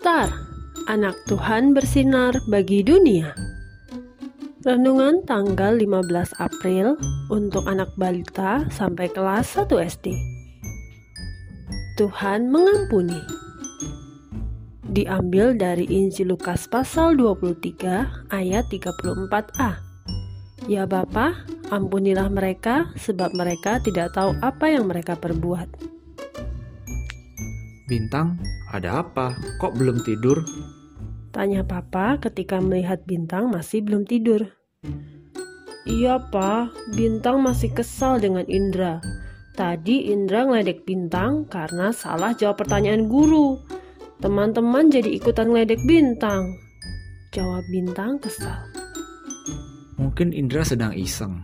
Star, anak Tuhan bersinar bagi dunia. Renungan tanggal 15 April untuk anak balita sampai kelas 1 SD. Tuhan mengampuni. Diambil dari Injil Lukas pasal 23 ayat 34a. Ya Bapa, ampunilah mereka sebab mereka tidak tahu apa yang mereka perbuat. Bintang, ada apa? Kok belum tidur? Tanya Papa ketika melihat Bintang masih belum tidur. Iya, Pak. Bintang masih kesal dengan Indra. Tadi Indra ngeledek Bintang karena salah jawab pertanyaan guru. Teman-teman jadi ikutan ngeledek Bintang. Jawab Bintang kesal. Mungkin Indra sedang iseng.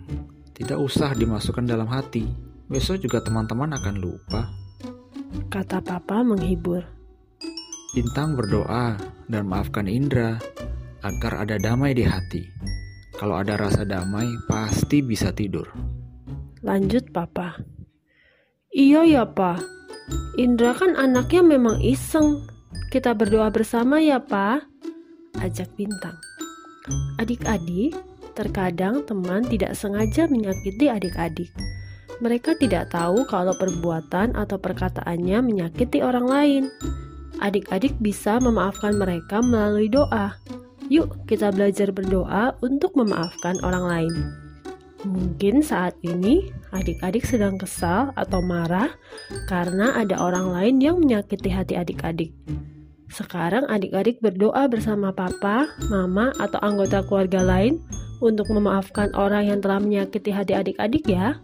Tidak usah dimasukkan dalam hati. Besok juga teman-teman akan lupa kata papa menghibur. Bintang berdoa dan maafkan Indra agar ada damai di hati. Kalau ada rasa damai, pasti bisa tidur. Lanjut papa. Iya ya pak, Indra kan anaknya memang iseng. Kita berdoa bersama ya pak, ajak Bintang. Adik-adik, terkadang teman tidak sengaja menyakiti adik-adik. Mereka tidak tahu kalau perbuatan atau perkataannya menyakiti orang lain. Adik-adik bisa memaafkan mereka melalui doa. Yuk, kita belajar berdoa untuk memaafkan orang lain. Mungkin saat ini adik-adik sedang kesal atau marah karena ada orang lain yang menyakiti hati adik-adik. Sekarang adik-adik berdoa bersama papa, mama, atau anggota keluarga lain untuk memaafkan orang yang telah menyakiti hati adik-adik ya.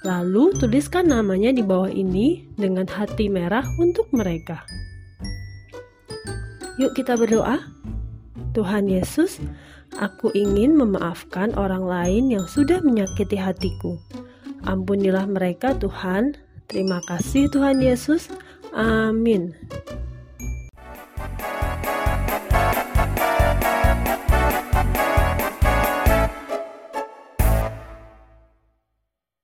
Lalu tuliskan namanya di bawah ini dengan hati merah untuk mereka. Yuk kita berdoa. Tuhan Yesus, aku ingin memaafkan orang lain yang sudah menyakiti hatiku. Ampunilah mereka Tuhan. Terima kasih Tuhan Yesus. Amin.